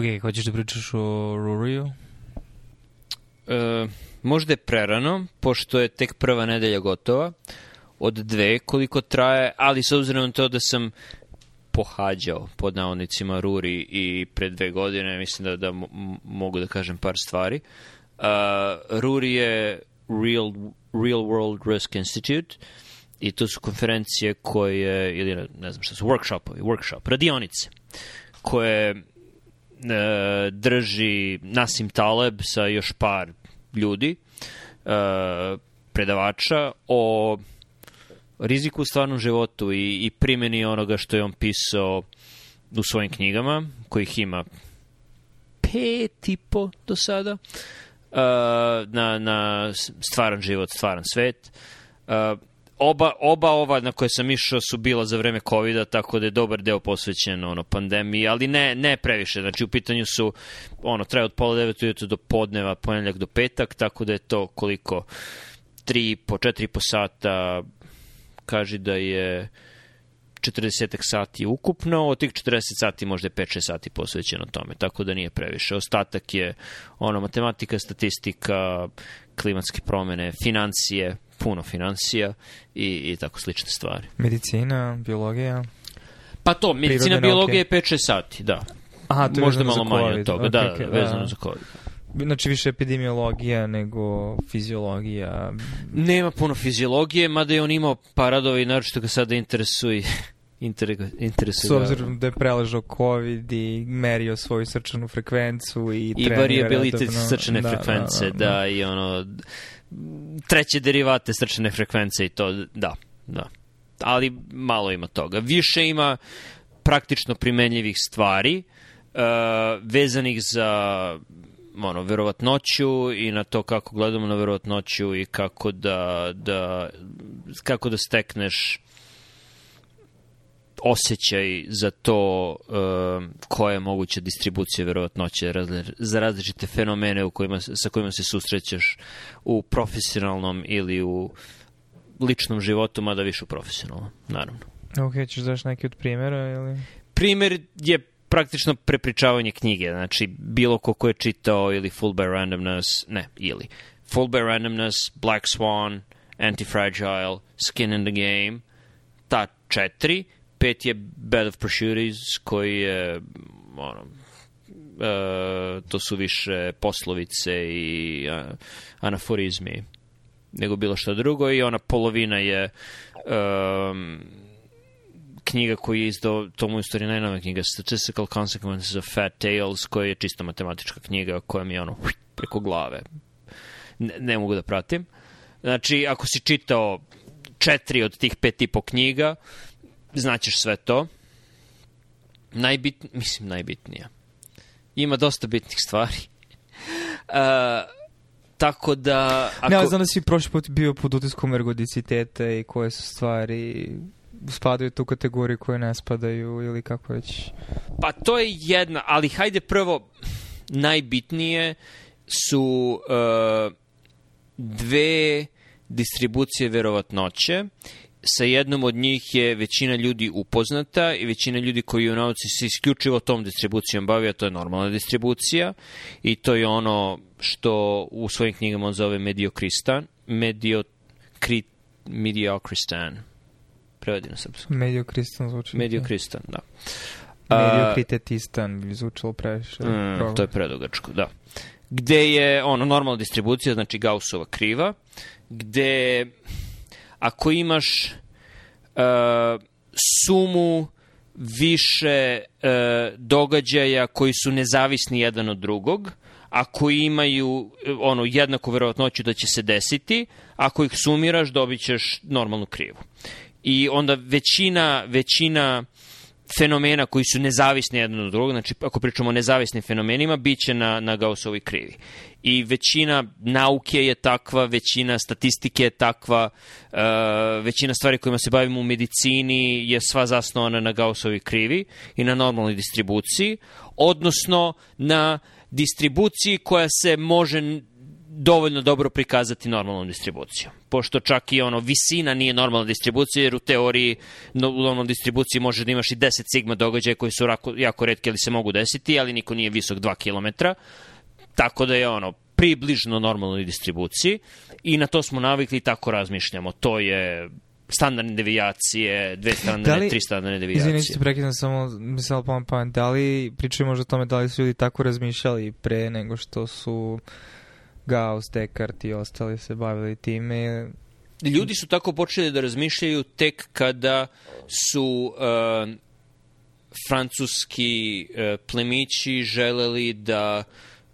Ok, hoćeš da pričaš o Ruriju? E, možda je prerano, pošto je tek prva nedelja gotova, od dve koliko traje, ali s obzirom na to da sam pohađao pod navodnicima Ruri i pre dve godine, mislim da, da mogu da kažem par stvari. Uh, Ruri je Real, Real World Risk Institute i to su konferencije koje, ili ne, znam šta su, workshopovi, workshop, radionice, koje drži Nasim Taleb sa još par ljudi, uh, predavača o riziku u stvarnom životu i, i primjeni onoga što je on pisao u svojim knjigama, kojih ima pet i po do sada, uh, na, na stvaran život, stvaran svet. Oba, oba ova na koje sam išao su bila za vreme covid tako da je dobar deo posvećen ono, pandemiji, ali ne, ne previše. Znači, u pitanju su, ono, traje od pola devet ujutru do podneva, ponedljak do petak, tako da je to koliko, tri po, četiri po sata kaže da je 40 sati ukupno, od tih 40 sati možda je 5-6 sati posvećeno tome, tako da nije previše. Ostatak je ono, matematika, statistika, klimatske promene, financije, puno financija i, i tako slične stvari. Medicina, biologija? Pa to, medicina, biologija je 5-6 sati, da. Aha, to je Možda malo manje od toga, okay, da, okay, vezano da. za COVID. Znači više epidemiologija nego fiziologija. Nema puno fiziologije, mada je on imao paradovi, naročito ga sada interesuje interesuje. S obzirom da je preležao COVID i merio svoju srčanu frekvencu i I variabilitet srčane da, frekvence, da, da, da, da, i ono treće derivate srčane frekvence i to, da, da. Ali malo ima toga. Više ima praktično primenjivih stvari uh, vezanih za ono, verovatnoću i na to kako gledamo na verovatnoću i kako da, da, kako da stekneš osjećaj za to uh, koja je moguća distribucija verovatnoće za različite fenomene u kojima, sa kojima se susrećeš u profesionalnom ili u ličnom životu, mada više u profesionalnom, naravno. Ok, ćeš daš neki od primjera ili? Primer je praktično prepričavanje knjige, znači bilo ko ko je čitao ili Full by Randomness, ne, ili Full by Randomness, Black Swan, Anti-Fragile, Skin in the Game, ta četiri, pet je Bed of Prosciuttis, koji je, ono, uh, to su više poslovice i uh, anaforizmi nego bilo što drugo i ona polovina je um, knjiga koju je izdao, to mu je najnova knjiga, Statistical Consequences of Fat Tales, koja je čisto matematička knjiga koja mi je ono preko glave. Ne, ne mogu da pratim. Znači, ako si čitao četiri od tih pet i po knjiga, znaćeš sve to. Najbit, mislim, najbitnija. Ima dosta bitnih stvari. uh, tako da... Ako... Ne, ali znam da si prošli put bio pod utiskom ergodiciteta i koje su stvari spadaju tu kategoriju koje ne spadaju ili kako već? Pa to je jedna, ali hajde prvo, najbitnije su uh, dve distribucije verovatnoće. Sa jednom od njih je većina ljudi upoznata i većina ljudi koji u nauci se isključivo tom distribucijom bavi, a to je normalna distribucija i to je ono što u svojim knjigama on zove mediokristan, mediokrit, mediokristan prevedi na srpsko. Mediokristan zvuči. Mediokristan, da. Mediokritetisan bi zvučalo previše. Mm, to je predugačko, da. Gde je ono normalna distribucija, znači Gaussova kriva, gde ako imaš uh, sumu više uh, događaja koji su nezavisni jedan od drugog, ako imaju ono jednako verovatnoću da će se desiti, ako ih sumiraš dobit ćeš normalnu krivu. I onda većina, većina fenomena koji su nezavisni jedan od drugog, znači ako pričamo o nezavisnim fenomenima, bit će na, na Gaussovoj krivi. I većina nauke je takva, većina statistike je takva, uh, većina stvari kojima se bavimo u medicini je sva zasnovana na Gaussovoj krivi i na normalnoj distribuciji, odnosno na distribuciji koja se može dovoljno dobro prikazati normalnom distribucijom. Pošto čak i ono visina nije normalna distribucija, jer u teoriji no, u normalnoj distribuciji može da imaš i 10 sigma događaja koji su rako, jako redki ali se mogu desiti, ali niko nije visok 2 km. Tako da je ono približno normalnoj distribuciji i na to smo navikli i tako razmišljamo. To je standardne devijacije, dve standardne, Da li- tri standardne devijacije. Izvini te prekidam, samo mislila pomam pamet. Da li pričaju možda o tome da li su ljudi tako razmišljali pre nego što su Gauss, Descartes i ostali se bavili time? Ljudi su tako počeli da razmišljaju tek kada su uh, francuski uh, plemići želeli da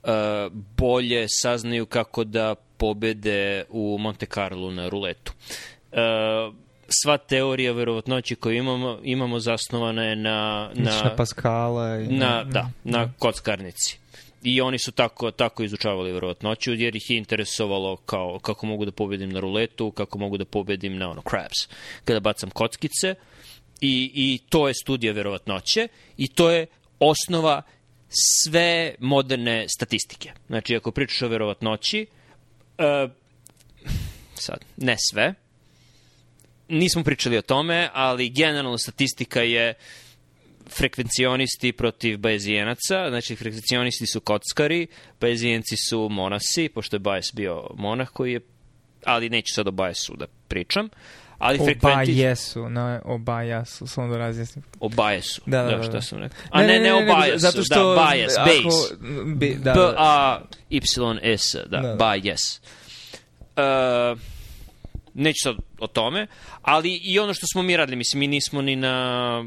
uh, bolje saznaju kako da pobede u Monte Carlo na ruletu. Uh, sva teorija verovatnoći koju imamo, imamo zasnovana je na, Na, na, Paskala i na, da, na kockarnici. I oni su tako, tako izučavali verovatnoću, jer ih je interesovalo kao, kako mogu da pobedim na ruletu, kako mogu da pobedim na ono, craps, kada bacam kockice. I, I to je studija verovatnoće i to je osnova sve moderne statistike. Znači, ako pričaš o verovatnoći, uh, sad, ne sve, nismo pričali o tome, ali generalno statistika je frekvencionisti protiv bajezijenaca, znači frekvencionisti su kockari, bajezijenci su monasi, pošto je Bajes bio monah koji je, ali neću sad o Bajesu da pričam, ali frekventi... jesu, ne, oba jesu, samo da razjasnim. O Bajesu, Da, da, da, da, šta da. sam rekao. A ne, ne, ne, o nego Bajesu, zato što, da, Bajes, base. bi- da, da, A, Y, S, da, Da. Bajes. Uh, neću sad o tome, ali i ono što smo mi radili, mislim, mi nismo ni na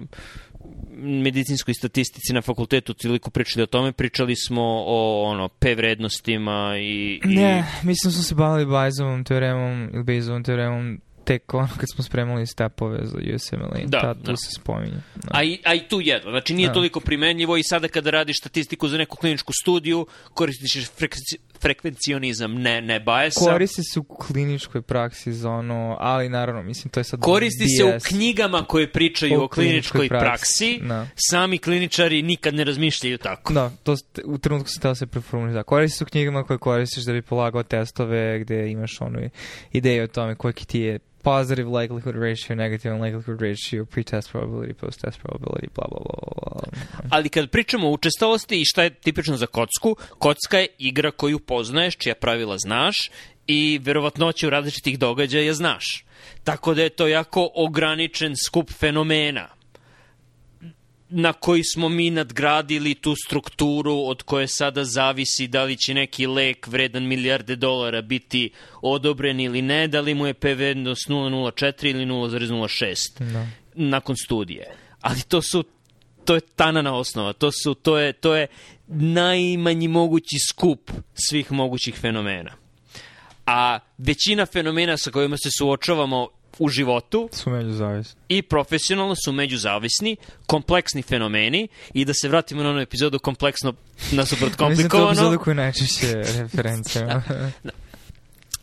medicinskoj statistici na fakultetu toliko pričali o tome, pričali smo o ono P vrednostima i, i Ne, mislim smo se bavili Bajezovom teoremom ili Bajezovom teoremom tek ono kad smo spremali stepove za USMLE. Da, tu da. se spominje. Da. A i, a i tu jedno. Znači nije Da. toliko primenljivo i sada kada radiš statistiku za neku kliničku studiju, koristiš frekvenci, frekvencionizam, ne, ne bajesa. Koristi se u kliničkoj praksi za ono, ali naravno, mislim, to je sad Koristi se u knjigama koje pričaju O o kliničkoj kliničkoj praksi. praksi, da. Sami kliničari nikad ne razmišljaju tako. Da, to s- u trenutku se teo se preformulira. Da, koristi se u knjigama koje koristiš da bi polagao testove gde imaš onu ideju o tome koliki ti je positive likelihood ratio, negative likelihood ratio, pre-test probability, post-test probability, bla, bla, bla, bla. Ali kad pričamo o učestalosti i šta je tipično za kocku, kocka je igra koju poznaješ, čija pravila znaš i verovatnoću različitih događaja znaš. Tako da je to jako ograničen skup fenomena na koji smo mi nadgradili tu strukturu od koje sada zavisi da li će neki lek vredan milijarde dolara biti odobren ili ne, da li mu je P vrednost 0,04 ili 0,06 Da. nakon studije. Ali to su to je tanana osnova, to su to je to je najmanji mogući skup svih mogućih fenomena. A većina fenomena sa kojima se suočavamo u životu Su međuzavisni. i profesionalno su međuzavisni, kompleksni fenomeni i da se vratimo na onu epizodu kompleksno nasuprot Mislim da komplikovano. epizoda koju najčešće referencijama.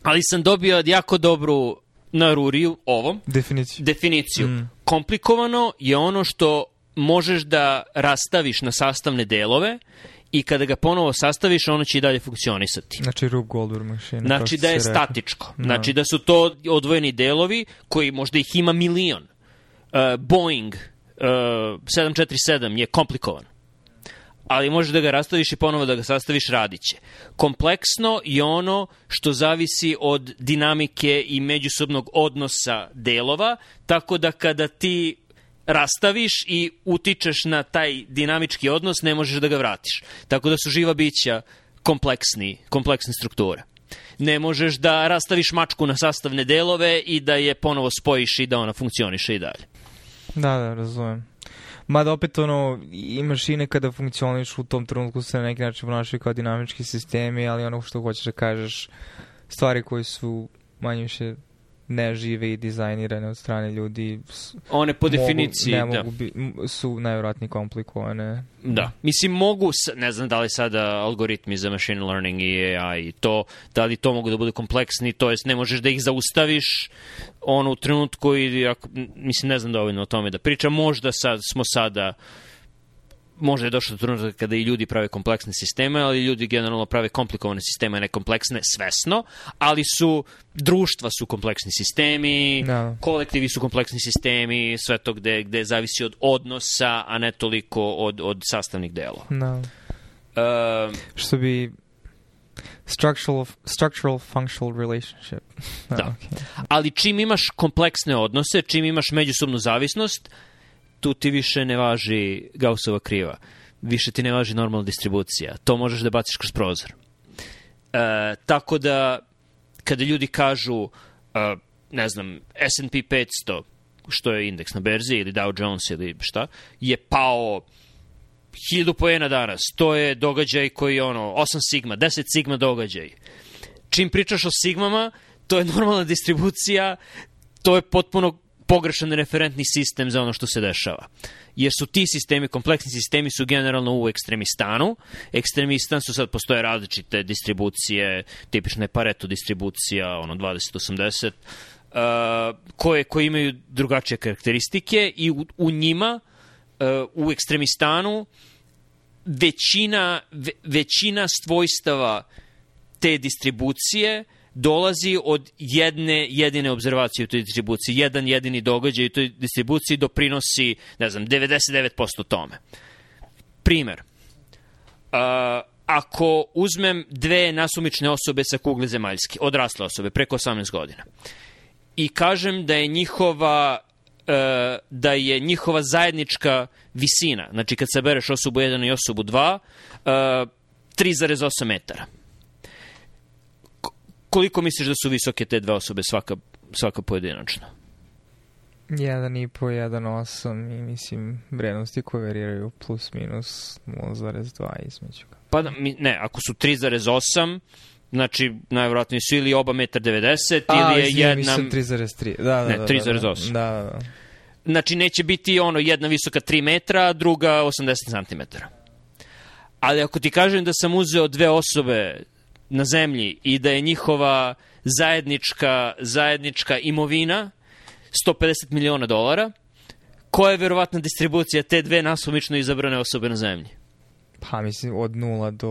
ali sam dobio jako dobru na Ruriju ovom Definiciju. definiciju. Mm. Komplikovano je ono što možeš da rastaviš na sastavne delove i kada ga ponovo sastaviš, ono će i dalje funkcionisati. Znači Rube Goldberg mašina. Znači da je si rekao. statičko. Da. Znači da su to odvojeni delovi koji možda ih ima milion. Uh, Boeing uh, 747 je komplikovan. Ali možeš da ga rastaviš i ponovo da ga sastaviš, radit će. Kompleksno je ono što zavisi od dinamike i međusobnog odnosa delova, tako da kada ti rastaviš i utičeš na taj dinamički odnos, ne možeš da ga vratiš. Tako da su živa bića kompleksni, kompleksne strukture. Ne možeš da rastaviš mačku na sastavne delove i da je ponovo spojiš i da ona funkcioniše i dalje. Da, da, razumem. Mada opet ono, i nekada funkcioniš u tom trenutku se na neki način ponašaju kao dinamički sistemi, ali ono što hoćeš da kažeš, stvari koje su manje više nežive i dizajnirane od strane ljudi One po mogu- definiciji, ne da. mogu bi, su najvjerojatnije komplikovane. Da. Mislim, mogu, ne znam da li sada algoritmi za machine learning i AI to, da li to mogu da budu kompleksni, to jest ne možeš da ih zaustaviš ono u trenutku i, mislim, ne znam dovoljno o tome da pričam, možda sad smo sada možda je došlo do trenutka kada i ljudi prave kompleksne sisteme, ali ljudi generalno prave komplikovane sisteme, ne kompleksne, svesno, ali su, društva su kompleksni sistemi, Da. kolektivi su kompleksni sistemi, sve to gde, gde zavisi od odnosa, a ne toliko od, od sastavnih delova. Da. Uh, Što bi structural, structural functional relationship. Da. okej. ali čim imaš kompleksne odnose, čim imaš međusobnu zavisnost, tu ti više ne važi Gaussova kriva. Više ti ne važi normalna distribucija. To možeš da baciš kroz prozor. E, tako da, kada ljudi kažu, e, ne znam, S&P 500, što je indeks na berzi, ili Dow Jones, ili šta, je pao 1000 poena danas. To je događaj koji je ono, 8 sigma, 10 sigma događaj. Čim pričaš o sigmama, to je normalna distribucija, to je potpuno pogrešan referentni sistem za ono što se dešava. Jer su ti sistemi, kompleksni sistemi su generalno u ekstremistanu. Ekstremistan su sad, postoje različite distribucije, tipična je Pareto distribucija, ono 20-80, uh, koje, koje imaju drugačije karakteristike i u, u njima, uh, u ekstremistanu, većina, ve, većina svojstava te distribucije dolazi od jedne jedine obzervacije u toj distribuciji. Jedan jedini događaj u toj distribuciji doprinosi, ne znam, 99% tome. Primer. Uh, ako uzmem dve nasumične osobe sa kugle zemaljske, odrasle osobe, preko 18 godina, i kažem da je njihova e, da je njihova zajednička visina, znači kad sabereš osobu 1 i osobu 2, e, 3,8 metara. Ko- Koliko misliš da su visoke te dve osobe svaka, svaka pojedinačno? 1,5, 1,8 i mislim vrednosti koje variraju plus minus 0,2 između. Pa da, mi, ne, ako su 3,8, znači najvjerojatnije su ili oba 1,90 A, ili je jedna... mislim 3,3. Da, da, Ne, da, 3,8. Da, da, da. Znači neće biti ono jedna visoka 3 metra, a druga 80 cm. Ali ako ti kažem da sam uzeo dve osobe na zemlji i da je njihova zajednička, zajednička imovina 150 miliona dolara, koja je verovatna distribucija te dve nasumično izabrane osobe na zemlji? Pa mislim od 0 do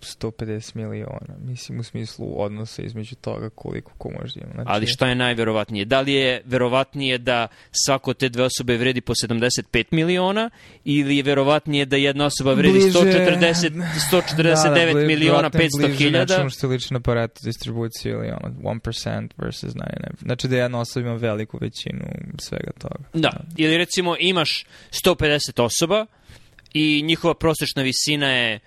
150 miliona. Mislim u smislu odnosa između toga koliko ko može da ima. Znači, Ali šta je najverovatnije? Da li je verovatnije da svako te dve osobe vredi po 75 miliona ili je verovatnije da jedna osoba vredi Bliže- 140, 149 bli- miliona verovatno je 500 bliže hiljada? Nečemu što liči na Pareto distribuciju ili ono 1% versus 99. Znači da jedna osoba ima veliku većinu svega toga. Da, ili recimo imaš 150 osoba i njihova prosječna visina je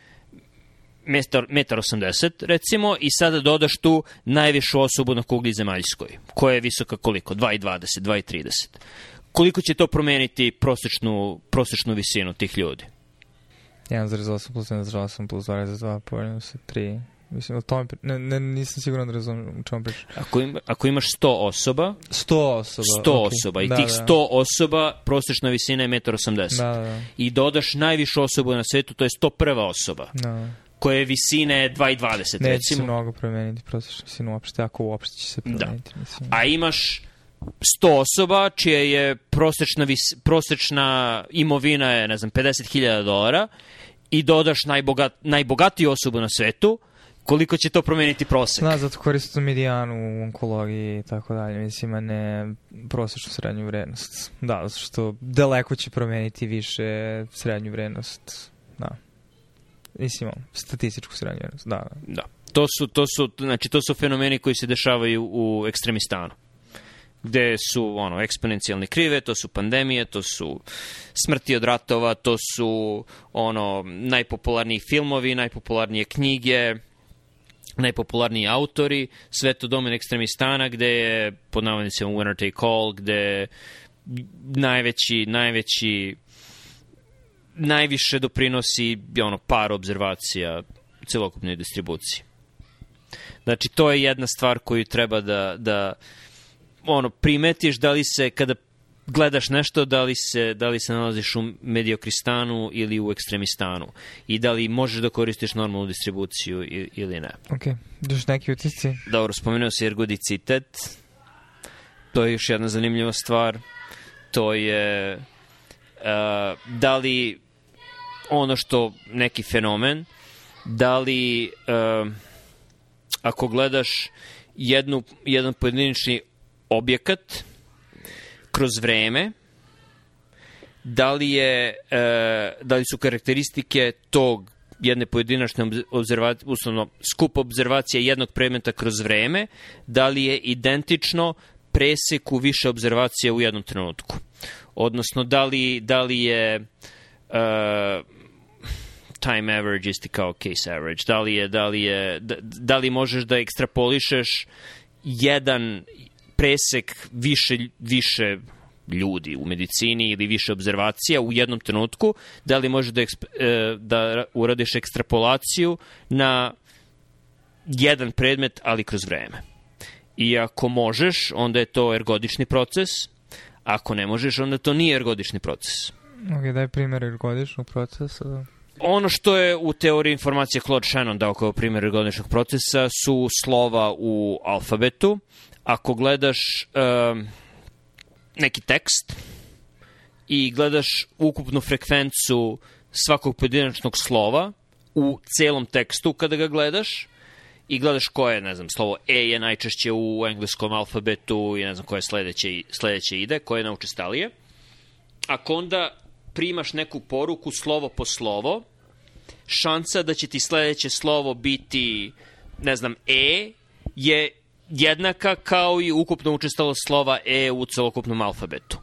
metar, metar 80 recimo i sada dodaš tu najvišu osobu na kugli zemaljskoj koja je visoka koliko? 2,20, 2,30. Koliko će to promeniti prosječnu, prosječnu visinu tih ljudi? 1,8 plus 1,8 plus 2,2 poredno sa 3. Mislim, o tome, ne, ne, nisam siguran da razumem o čemu pričaš. Ako, ima, ako imaš 100 osoba, 100 osoba. 100 ok. osoba i da, tih da. 100 osoba prosječna visina je 1,80 Da, da, da. i dodaš najvišu osobu na svetu, to je 101 osoba da. koje je visine 2,20 Neće se recimo, mnogo promeniti prosječnu visinu uopšte, ako uopšte će se promeniti. Mislim. a imaš 100 osoba čija je prosečna, vis, prosečna imovina je, ne znam, 50.000 dolara i dodaš najbogat, najbogatiju osobu na svetu, koliko će to promeniti prosek? Zna, zato koristim medijanu u onkologiji i tako dalje, mislim, a ne prosječnu srednju vrednost. Da, zato što daleko će promeniti više srednju vrednost, da. Mislim, statističku srednju vrednost, da, da. Da. To su, to su, znači, to su fenomeni koji se dešavaju u ekstremistanu gde su ono eksponencijalne krive, to su pandemije, to su smrti od ratova, to su ono najpopularniji filmovi, najpopularnije knjige, najpopularniji autori, sve to domen ekstremistana gde je pod navodnicima winner take all, gde najveći, najveći najviše doprinosi ono par obzervacija celokupnoj distribuciji. Znači, to je jedna stvar koju treba da, da ono, primetiš da li se, kada gledaš nešto, da li se, da li se nalaziš u mediokristanu ili u ekstremistanu i da li možeš da koristiš normalnu distribuciju ili ne. Ok, još neki utisci? Dobro, spomenuo si ergodicitet. To je još jedna zanimljiva stvar. To je uh, da li ono što neki fenomen, da li uh, ako gledaš jednu, jedan pojedinični objekat kroz vreme, da li, je, uh, da li su karakteristike tog jedne pojedinačne obzervacije, uslovno skup obzervacija jednog predmeta kroz vreme, da li je identično preseku više obzervacija u jednom trenutku. Odnosno, da li, da li je uh, time average isti kao case average? Da li, je, da, li je, da, da li možeš da ekstrapolišeš jedan presek više, više ljudi u medicini ili više obzervacija u jednom trenutku, da li možeš da, eksp, e, da uradiš ekstrapolaciju na jedan predmet, ali kroz vreme. I ako možeš, onda je to ergodični proces, ako ne možeš, onda to nije ergodični proces. Ok, daj primjer ergodičnog procesa. Ono što je u teoriji informacije Claude Shannon dao kao primjer ergodičnog procesa su slova u alfabetu. Ako gledaš um, neki tekst i gledaš ukupnu frekvencu svakog pojedinačnog slova u celom tekstu kada ga gledaš i gledaš koje, ne znam, slovo E je najčešće u engleskom alfabetu i ne znam koje sledeće, sledeće ide, koje je naučestalije. Ako onda primaš neku poruku slovo po slovo, šansa da će ti sledeće slovo biti, ne znam, E je jednaka kao i ukupno učestalo slova E u celokupnom alfabetu.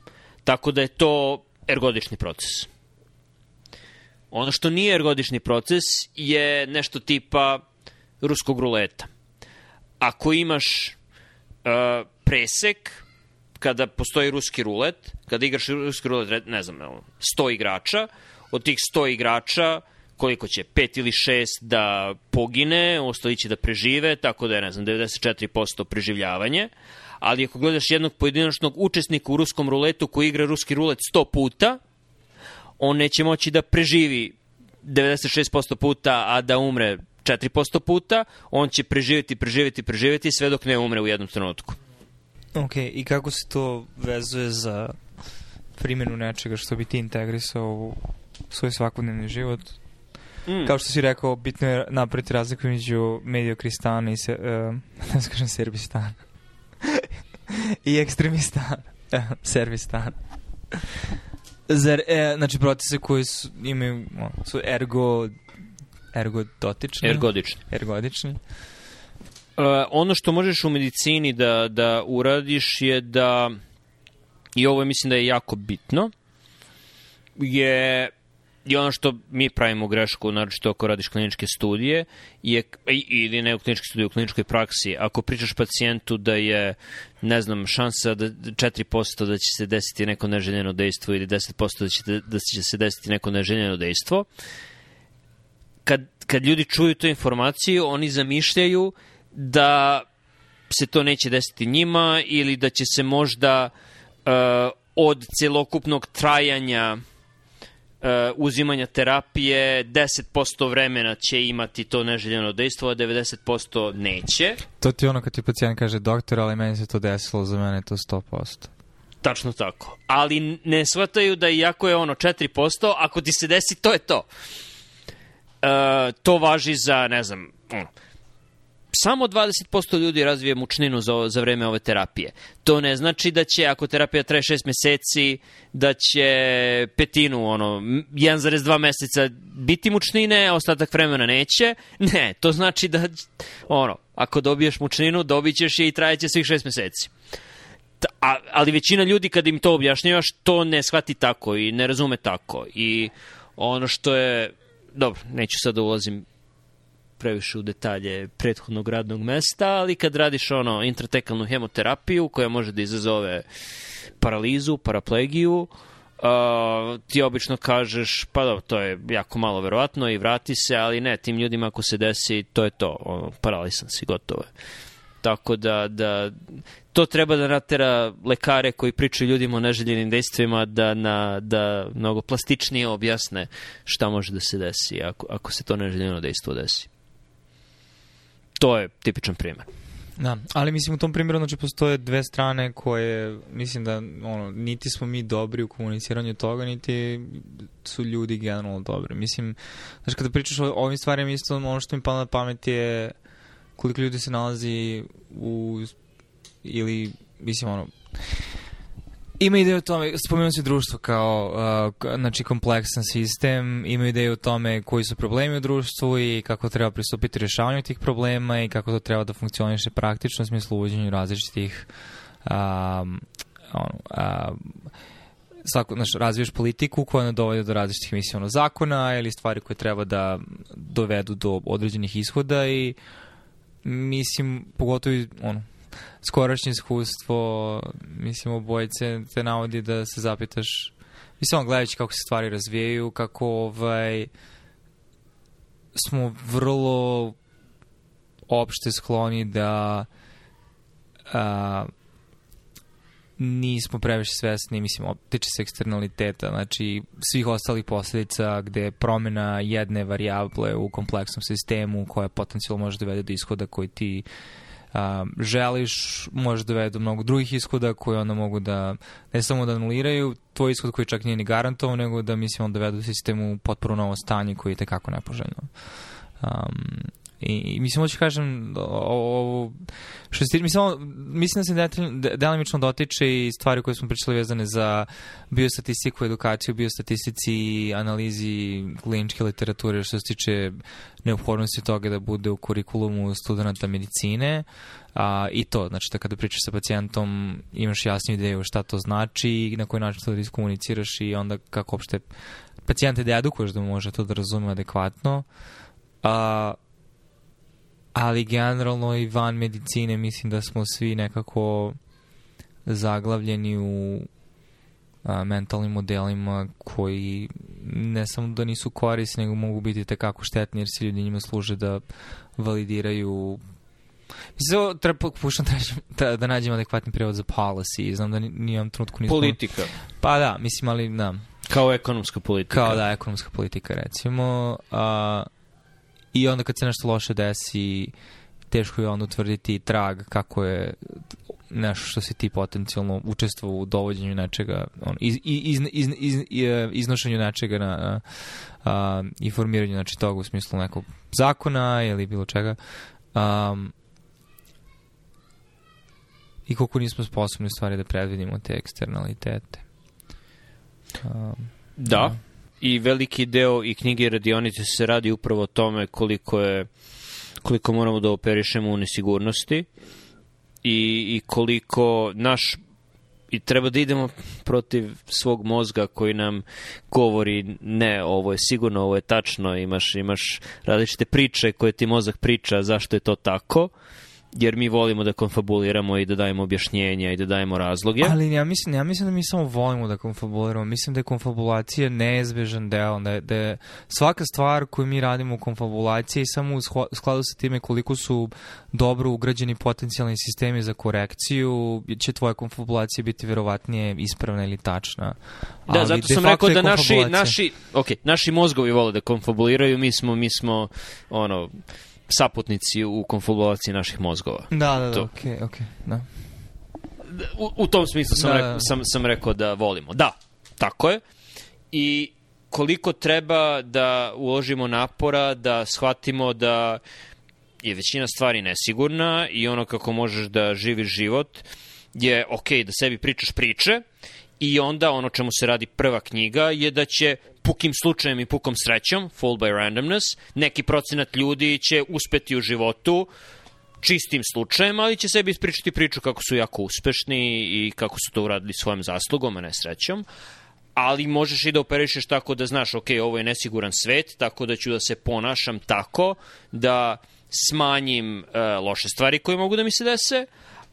Tako da je to ergodični proces. Ono što nije ergodični proces je nešto tipa ruskog ruleta. Ako imaš uh, presek, kada postoji ruski rulet, kada igraš ruski rulet, ne znam, 100 igrača, od tih 100 igrača koliko će, pet ili šest da pogine, ostali će da prežive, tako da je, ne znam, 94% preživljavanje. Ali ako gledaš jednog pojedinačnog učesnika u ruskom ruletu koji igra ruski rulet 100 puta, on neće moći da preživi 96% puta, a da umre 4% puta, on će preživeti, preživeti, preživeti sve dok ne umre u jednom trenutku. Ok, i kako se to vezuje za primjenu nečega što bi ti integrisao u svoj svakodnevni život? Mm. Kao što si rekao, bitno je napraviti razliku među mediokristana i, se, uh, ne znam kažem, serbistana. I ekstremistan. Servistan. Zar, e, znači, procese koji su, imaju, su ergo, ergodotični. Ergodični. Ergodični. Uh, ono što možeš u medicini da, da uradiš je da, i ovo mislim da je jako bitno, je I ono što mi pravimo grešku, naročito ako radiš kliničke studije, je, ili ne u kliničke studije, u kliničkoj praksi, ako pričaš pacijentu da je, ne znam, šansa da 4% da će se desiti neko neželjeno dejstvo ili 10% da će, da će se desiti neko neželjeno dejstvo, kad, kad ljudi čuju tu informaciju, oni zamišljaju da se to neće desiti njima ili da će se možda uh, od celokupnog trajanja uzimanja terapije 10% vremena će imati to neželjeno dejstvo, a 90% neće. To ti ono kad ti pacijent kaže doktor, ali meni se to desilo, za mene je to 100%. Tačno tako. Ali ne shvataju da iako je ono 4%, ako ti se desi, to je to. Uh, to važi za, ne znam, ono, samo 20% ljudi razvije mučninu za, za vreme ove terapije. To ne znači da će, ako terapija traje 6 meseci, da će petinu, ono, 1,2 meseca biti mučnine, ostatak vremena neće. Ne, to znači da, ono, ako dobiješ mučninu, dobit ćeš je i trajeće svih 6 meseci. A, ali većina ljudi kad im to objašnjavaš, to ne shvati tako i ne razume tako. I ono što je, dobro, neću sad da ulazim previše u detalje prethodnog radnog mesta, ali kad radiš ono intratekalnu hemoterapiju koja može da izazove paralizu, paraplegiju, uh, ti obično kažeš, pa da, to je jako malo verovatno i vrati se, ali ne, tim ljudima ako se desi, to je to, ono, paralisan si, gotovo je. Tako da, da to treba da natera lekare koji pričaju ljudima o neželjenim dejstvima da, na, da mnogo plastičnije objasne šta može da se desi ako, ako se to neželjeno dejstvo desi. To je tipičan primer. Da, ali mislim u tom primjeru znači postoje dve strane koje mislim da ono, niti smo mi dobri u komuniciranju toga, niti su ljudi generalno dobri. Mislim, znači kada pričaš o ovim stvarima isto ono što mi pada na pamet je koliko ljudi se nalazi u ili mislim ono ima ideju o tome, spomenuo se društvo kao uh, znači kompleksan sistem, ima ideju o tome koji su problemi u društvu i kako treba pristupiti rješavanju tih problema i kako to treba da funkcioniše praktično u smislu uvođenju različitih um, ono, um, svako, znaš, razviješ politiku koja ne dovede do različitih mislim, ono, zakona ili stvari koje treba da dovedu do određenih ishoda i mislim, pogotovo ono, skorašnje iskustvo, mislim, obojice te navodi da se zapitaš, mislim, on gledajući kako se stvari razvijaju, kako ovaj, smo vrlo opšte skloni da a, nismo previše svesni, mislim, tiče se eksternaliteta, znači svih ostalih posledica gde promjena jedne varijable u kompleksnom sistemu koja potencijalno može dovede do ishoda koji ti a, želiš, može da do mnogo drugih ishoda koje onda mogu da ne samo da anuliraju tvoj ishod koji čak nije ni garantovan, nego da mislim onda dovedu sistemu potpuno novo stanje koji je tekako nepoželjno. Um, I, i mislim, hoću kažem, ovo, što se mislim, mislim da se detalj, delimično dotiče i stvari koje smo pričali vezane za biostatistiku, edukaciju, biostatistici, analizi kliničke literature, što se tiče neophodnosti toga da bude u kurikulumu studenta medicine, a, i to, znači da kada pričaš sa pacijentom imaš jasnu ideju šta to znači i na koji način to da iskomuniciraš i onda kako opšte pacijente da edukuješ da može to da razume adekvatno. A, ali generalno i van medicine mislim da smo svi nekako zaglavljeni u a, mentalnim modelima koji ne samo da nisu korisni, nego mogu biti tekako štetni jer se ljudi njima služe da validiraju Mislim, treba pokušam da, da nađem adekvatni prevod za policy. Znam da nijem trenutku nismo... Politika. Pa da, mislim, ali da. Kao ekonomska politika. Kao da, ekonomska politika, recimo. A, I onda kad se nešto loše desi, teško je onda utvrditi trag kako je nešto što si ti potencijalno učestvovao u dovođenju nečega, on, iz, iz, iz, iz, iznošenju nečega na, a, i formiranju znači, toga u smislu nekog zakona ili bilo čega. Um, I koliko nismo sposobni stvari da predvidimo te eksternalitete. Um, da. da i veliki deo i knjige radionice se radi upravo o tome koliko je koliko moramo da operišemo u nesigurnosti i, i koliko naš i treba da idemo protiv svog mozga koji nam govori ne, ovo je sigurno, ovo je tačno, imaš, imaš različite priče koje ti mozak priča zašto je to tako jer mi volimo da konfabuliramo i da dajemo objašnjenja i da dajemo razloge. Ali ja mislim, ja mislim da mi samo volimo da konfabuliramo. Mislim da je konfabulacija neizbežan deo, da je, da je svaka stvar koju mi radimo u konfabulaciji samo u skladu sa time koliko su dobro ugrađeni potencijalni sistemi za korekciju, će tvoja konfabulacija biti verovatnije ispravna ili tačna. Da, Ali zato sam rekao da naši, naši, okay, naši mozgovi vole da konfabuliraju, mi smo, mi smo ono, saputnici u konfabulaciji naših mozgova. Da, da, da, okej, okay, okej, okay, da. U, u tom smislu sam, da, rekao, da. sam, sam rekao da volimo. Da, tako je. I koliko treba da uložimo napora, da shvatimo da je većina stvari nesigurna i ono kako možeš da živiš život je ok da sebi pričaš priče i onda ono čemu se radi prva knjiga je da će pukim slučajem i pukom srećom, fall by randomness, neki procenat ljudi će uspeti u životu čistim slučajem, ali će sebi ispričati priču kako su jako uspešni i kako su to uradili svojom zaslugom, a ne srećom. Ali možeš i da operišeš tako da znaš, ok, ovo je nesiguran svet, tako da ću da se ponašam tako da smanjim uh, loše stvari koje mogu da mi se dese,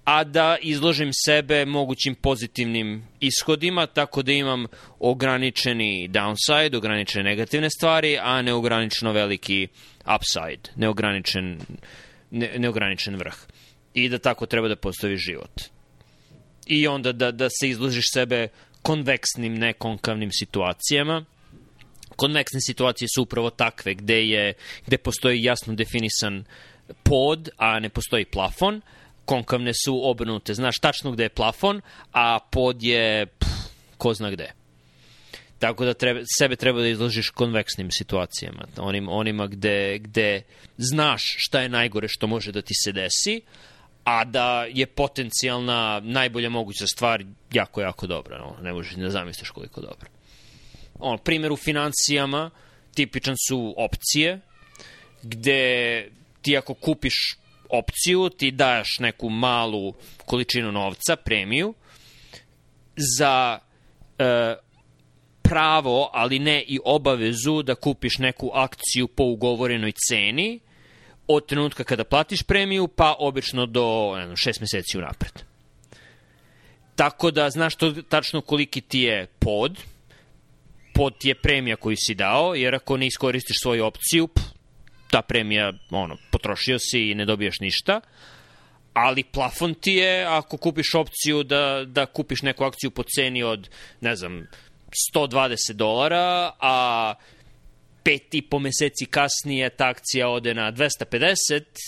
a da izložim sebe mogućim pozitivnim ishodima, tako da imam ograničeni downside, ograničene negativne stvari, a neograničeno veliki upside, neograničen, ne, neograničen vrh. I da tako treba da postavi život. I onda da, da se izložiš sebe konveksnim, nekonkavnim situacijama. Konveksne situacije su upravo takve gde, je, gde postoji jasno definisan pod, a ne postoji plafon, konkavne su obrnute. Znaš tačno gde je plafon, a pod je pff, ko zna gde. Tako da treba, sebe treba da izložiš konveksnim situacijama, onim, onima gde, gde znaš šta je najgore što može da ti se desi, a da je potencijalna najbolja moguća stvar jako, jako dobra. No, ne možeš da zamisliš koliko dobro. On, primjer u financijama, tipičan su opcije, gde ti ako kupiš opciju, ti daš neku malu količinu novca, premiju, za e, pravo, ali ne i obavezu da kupiš neku akciju po ugovorenoj ceni od trenutka kada platiš premiju, pa obično do ne šest meseci unapred. Tako da znaš to, tačno koliki ti je pod, pod ti je premija koju si dao, jer ako ne iskoristiš svoju opciju, pff, ta premija, ono, potrošio si i ne dobijaš ništa, ali plafon ti je ako kupiš opciju da, da kupiš neku akciju po ceni od, ne znam, 120 dolara, a pet i po meseci kasnije ta akcija ode na 250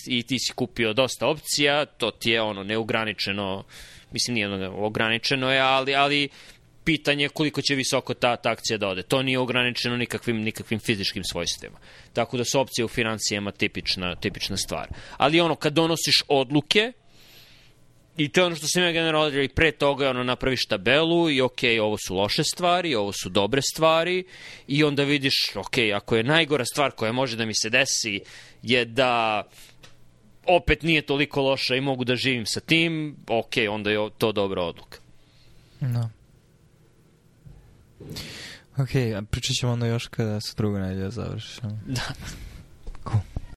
i ti si kupio dosta opcija, to ti je ono neograničeno, mislim nije ono ograničeno je, ali, ali pitanje koliko će visoko ta, ta akcija da ode. To nije ograničeno nikakvim, nikakvim fizičkim svojstvima. Tako da su opcije u financijama tipična, tipična stvar. Ali ono, kad donosiš odluke, I to je ono što sam ja generalno i pre toga, ono, napraviš tabelu i ok, ovo su loše stvari, ovo su dobre stvari i onda vidiš, ok, ako je najgora stvar koja može da mi se desi je da opet nije toliko loša i mogu da živim sa tim, ok, onda je to dobra odluka. No. Okej, okay, a pričat ćemo onda još kada se drugo najde završimo. Da.